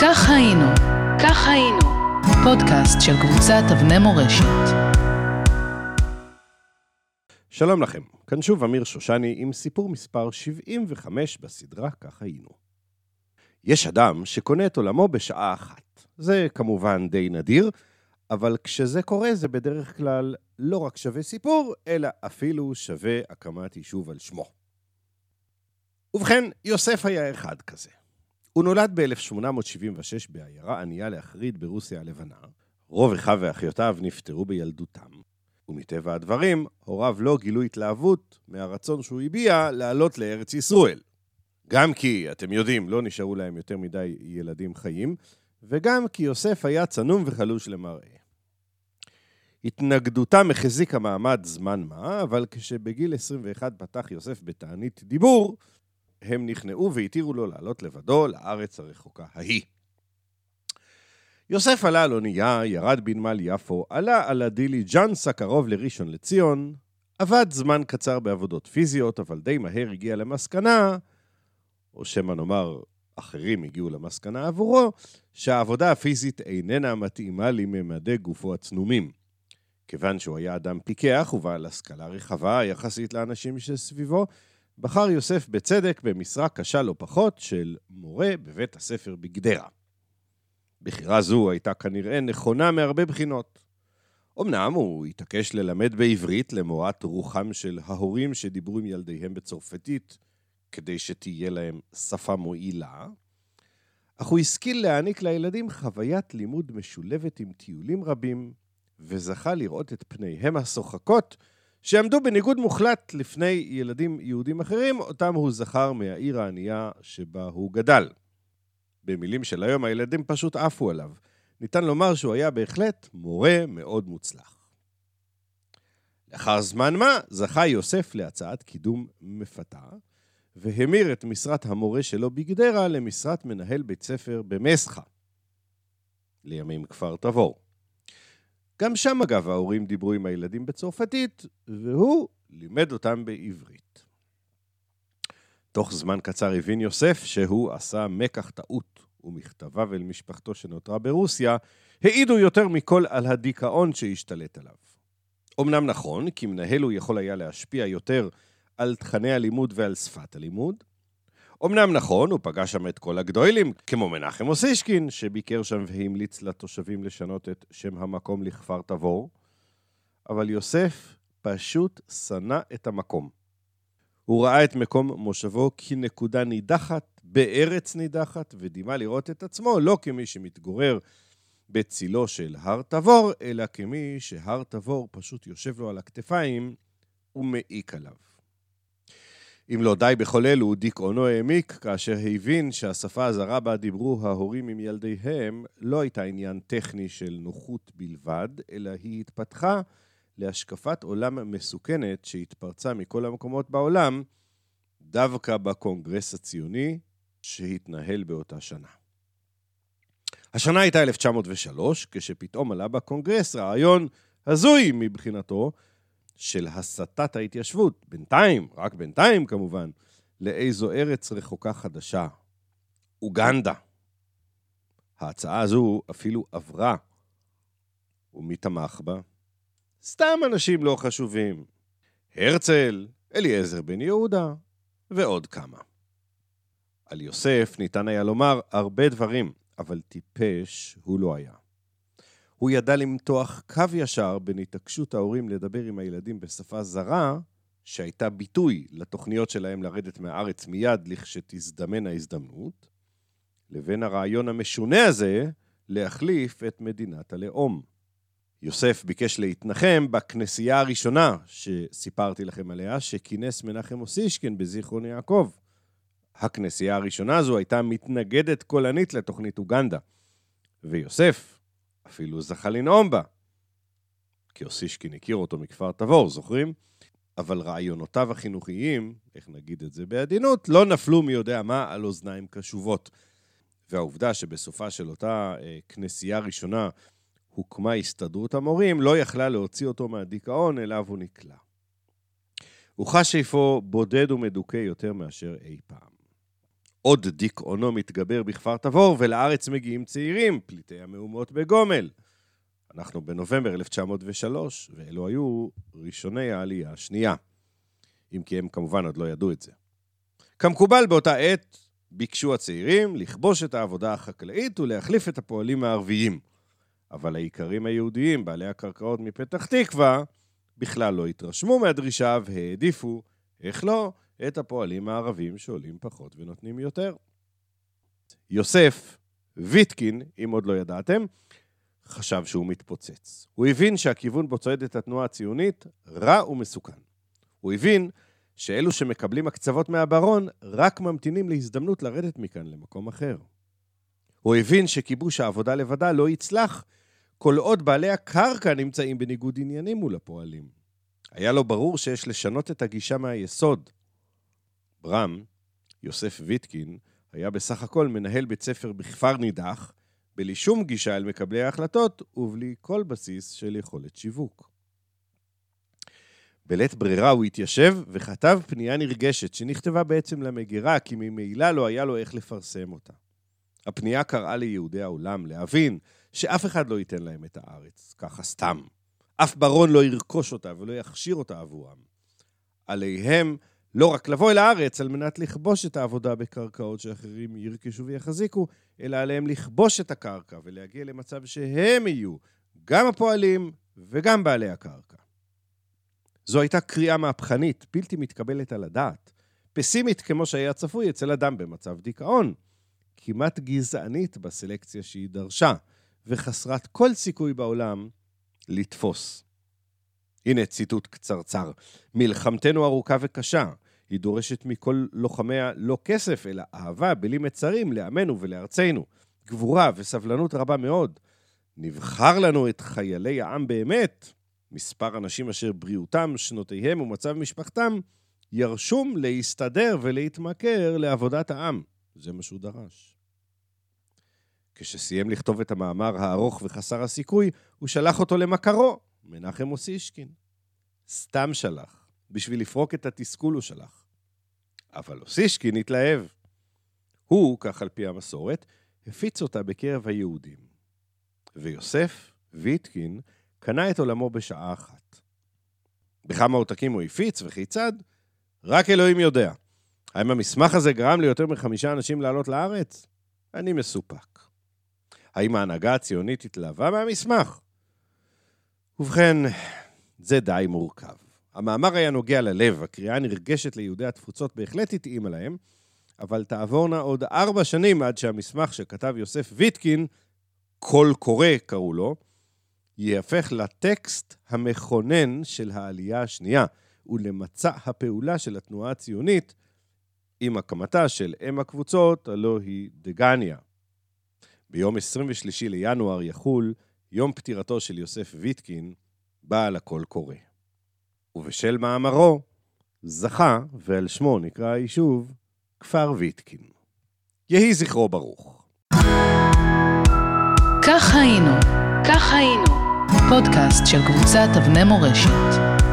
כך היינו, כך היינו, פודקאסט של קבוצת אבני מורשת. שלום לכם, כאן שוב אמיר שושני עם סיפור מספר 75 בסדרה כך היינו. יש אדם שקונה את עולמו בשעה אחת. זה כמובן די נדיר, אבל כשזה קורה זה בדרך כלל לא רק שווה סיפור, אלא אפילו שווה הקמת יישוב על שמו. ובכן, יוסף היה אחד כזה. הוא נולד ב-1876 בעיירה ענייה להחריד ברוסיה הלבנה. רוב אחיו ואחיותיו נפטרו בילדותם, ומטבע הדברים, הוריו לא גילו התלהבות מהרצון שהוא הביע לעלות לארץ ישראל. גם כי, אתם יודעים, לא נשארו להם יותר מדי ילדים חיים, וגם כי יוסף היה צנום וחלוש למראה. התנגדותם החזיקה מעמד זמן מה, אבל כשבגיל 21 פתח יוסף בתענית דיבור, הם נכנעו והתירו לו לעלות לבדו לארץ הרחוקה ההיא. יוסף עלה על אונייה, ירד בנמל יפו, עלה על הדיליג'אנס הקרוב לראשון לציון, עבד זמן קצר בעבודות פיזיות, אבל די מהר הגיע למסקנה, או שמא נאמר, אחרים הגיעו למסקנה עבורו, שהעבודה הפיזית איננה מתאימה לממדי גופו הצנומים. כיוון שהוא היה אדם פיקח ובעל השכלה רחבה יחסית לאנשים שסביבו, בחר יוסף בצדק במשרה קשה לא פחות של מורה בבית הספר בגדרה. בחירה זו הייתה כנראה נכונה מהרבה בחינות. אמנם הוא התעקש ללמד בעברית למורת רוחם של ההורים שדיברו עם ילדיהם בצרפתית, כדי שתהיה להם שפה מועילה, אך הוא השכיל להעניק לילדים חוויית לימוד משולבת עם טיולים רבים, וזכה לראות את פניהם השוחקות שעמדו בניגוד מוחלט לפני ילדים יהודים אחרים, אותם הוא זכר מהעיר הענייה שבה הוא גדל. במילים של היום, הילדים פשוט עפו עליו. ניתן לומר שהוא היה בהחלט מורה מאוד מוצלח. לאחר זמן מה זכה יוסף להצעת קידום מפתה, והמיר את משרת המורה שלו בגדרה למשרת מנהל בית ספר במסחה, לימים כפר תבור. גם שם, אגב, ההורים דיברו עם הילדים בצרפתית, והוא לימד אותם בעברית. תוך זמן קצר הבין יוסף שהוא עשה מקח טעות, ומכתביו אל משפחתו שנותרה ברוסיה העידו יותר מכל על הדיכאון שהשתלט עליו. אמנם נכון, כי מנהל הוא יכול היה להשפיע יותר על תכני הלימוד ועל שפת הלימוד, אמנם נכון, הוא פגש שם את כל הגדוילים, כמו מנחם אוסישקין, שביקר שם והמליץ לתושבים לשנות את שם המקום לכפר תבור, אבל יוסף פשוט שנא את המקום. הוא ראה את מקום מושבו כנקודה נידחת, בארץ נידחת, ודימה לראות את עצמו לא כמי שמתגורר בצילו של הר תבור, אלא כמי שהר תבור פשוט יושב לו על הכתפיים ומעיק עליו. אם לא די בכל אלו, דיכאונו העמיק כאשר הבין שהשפה הזרה בה דיברו ההורים עם ילדיהם לא הייתה עניין טכני של נוחות בלבד, אלא היא התפתחה להשקפת עולם מסוכנת שהתפרצה מכל המקומות בעולם, דווקא בקונגרס הציוני שהתנהל באותה שנה. השנה הייתה 1903, כשפתאום עלה בקונגרס רעיון הזוי מבחינתו, של הסטת ההתיישבות, בינתיים, רק בינתיים כמובן, לאיזו ארץ רחוקה חדשה, אוגנדה. ההצעה הזו אפילו עברה. ומי תמך בה? סתם אנשים לא חשובים. הרצל, אליעזר בן יהודה ועוד כמה. על יוסף ניתן היה לומר הרבה דברים, אבל טיפש הוא לא היה. הוא ידע למתוח קו ישר בין התעקשות ההורים לדבר עם הילדים בשפה זרה, שהייתה ביטוי לתוכניות שלהם לרדת מהארץ מיד לכשתזדמן ההזדמנות, לבין הרעיון המשונה הזה להחליף את מדינת הלאום. יוסף ביקש להתנחם בכנסייה הראשונה שסיפרתי לכם עליה, שכינס מנחם אוסישקין בזיכרון יעקב. הכנסייה הראשונה הזו הייתה מתנגדת קולנית לתוכנית אוגנדה. ויוסף, אפילו זכה לנאום בה. כי אוסישקין הכיר אותו מכפר תבור, זוכרים? אבל רעיונותיו החינוכיים, איך נגיד את זה בעדינות, לא נפלו מי יודע מה על אוזניים קשובות. והעובדה שבסופה של אותה אה, כנסייה ראשונה הוקמה הסתדרות המורים, לא יכלה להוציא אותו מהדיכאון אליו הוא נקלע. הוא חש איפה בודד ומדוכא יותר מאשר אי פעם. עוד דיכאונו מתגבר בכפר תבור, ולארץ מגיעים צעירים, פליטי המהומות בגומל. אנחנו בנובמבר 1903, ואלו היו ראשוני העלייה השנייה. אם כי הם כמובן עוד לא ידעו את זה. כמקובל באותה עת, ביקשו הצעירים לכבוש את העבודה החקלאית ולהחליף את הפועלים הערביים. אבל האיכרים היהודיים, בעלי הקרקעות מפתח תקווה, בכלל לא התרשמו מהדרישה והעדיפו, איך לא, את הפועלים הערבים שעולים פחות ונותנים יותר. יוסף ויטקין, אם עוד לא ידעתם, חשב שהוא מתפוצץ. הוא הבין שהכיוון בו צועדת התנועה הציונית רע ומסוכן. הוא הבין שאלו שמקבלים הקצוות מהברון רק ממתינים להזדמנות לרדת מכאן למקום אחר. הוא הבין שכיבוש העבודה לבדה לא יצלח כל עוד בעלי הקרקע נמצאים בניגוד עניינים מול הפועלים. היה לו ברור שיש לשנות את הגישה מהיסוד. ברם, יוסף ויטקין, היה בסך הכל מנהל בית ספר בכפר נידח, בלי שום גישה אל מקבלי ההחלטות ובלי כל בסיס של יכולת שיווק. בלית ברירה הוא התיישב וכתב פנייה נרגשת שנכתבה בעצם למגירה, כי ממילא לא היה לו איך לפרסם אותה. הפנייה קראה ליהודי העולם להבין שאף אחד לא ייתן להם את הארץ, ככה סתם. אף ברון לא ירכוש אותה ולא יכשיר אותה עבורם. עליהם לא רק לבוא אל הארץ על מנת לכבוש את העבודה בקרקעות שאחרים ירכשו ויחזיקו, אלא עליהם לכבוש את הקרקע ולהגיע למצב שהם יהיו גם הפועלים וגם בעלי הקרקע. זו הייתה קריאה מהפכנית, בלתי מתקבלת על הדעת. פסימית כמו שהיה צפוי אצל אדם במצב דיכאון. כמעט גזענית בסלקציה שהיא דרשה, וחסרת כל סיכוי בעולם לתפוס. הנה ציטוט קצרצר. מלחמתנו ארוכה וקשה. היא דורשת מכל לוחמיה לא כסף, אלא אהבה בלי מצרים לעמנו ולארצנו. גבורה וסבלנות רבה מאוד. נבחר לנו את חיילי העם באמת, מספר אנשים אשר בריאותם, שנותיהם ומצב משפחתם ירשום להסתדר ולהתמכר לעבודת העם. זה מה שהוא דרש. כשסיים לכתוב את המאמר הארוך וחסר הסיכוי, הוא שלח אותו למכרו, מנחם אוסישקין. סתם שלח, בשביל לפרוק את התסכול הוא שלח. אבל אוסישקין התלהב. הוא, כך על פי המסורת, הפיץ אותה בקרב היהודים. ויוסף, ויטקין, קנה את עולמו בשעה אחת. בכמה עותקים הוא הפיץ וכיצד? רק אלוהים יודע. האם המסמך הזה גרם ליותר מחמישה אנשים לעלות לארץ? אני מסופק. האם ההנהגה הציונית התלהבה מהמסמך? ובכן, זה די מורכב. המאמר היה נוגע ללב, הקריאה הנרגשת ליהודי התפוצות בהחלט התאימה להם, אבל תעבורנה עוד ארבע שנים עד שהמסמך שכתב יוסף ויטקין, קול קורא קראו לו, ייהפך לטקסט המכונן של העלייה השנייה ולמצע הפעולה של התנועה הציונית עם הקמתה של אם הקבוצות, הלא היא דגניה. ביום 23 לינואר יחול יום פטירתו של יוסף ויטקין, בעל הקול קורא. ובשל מאמרו זכה, ועל שמו נקרא היישוב, כפר ויטקין. יהי זכרו ברוך. כך היינו, כך היינו, פודקאסט של קבוצת אבני מורשת.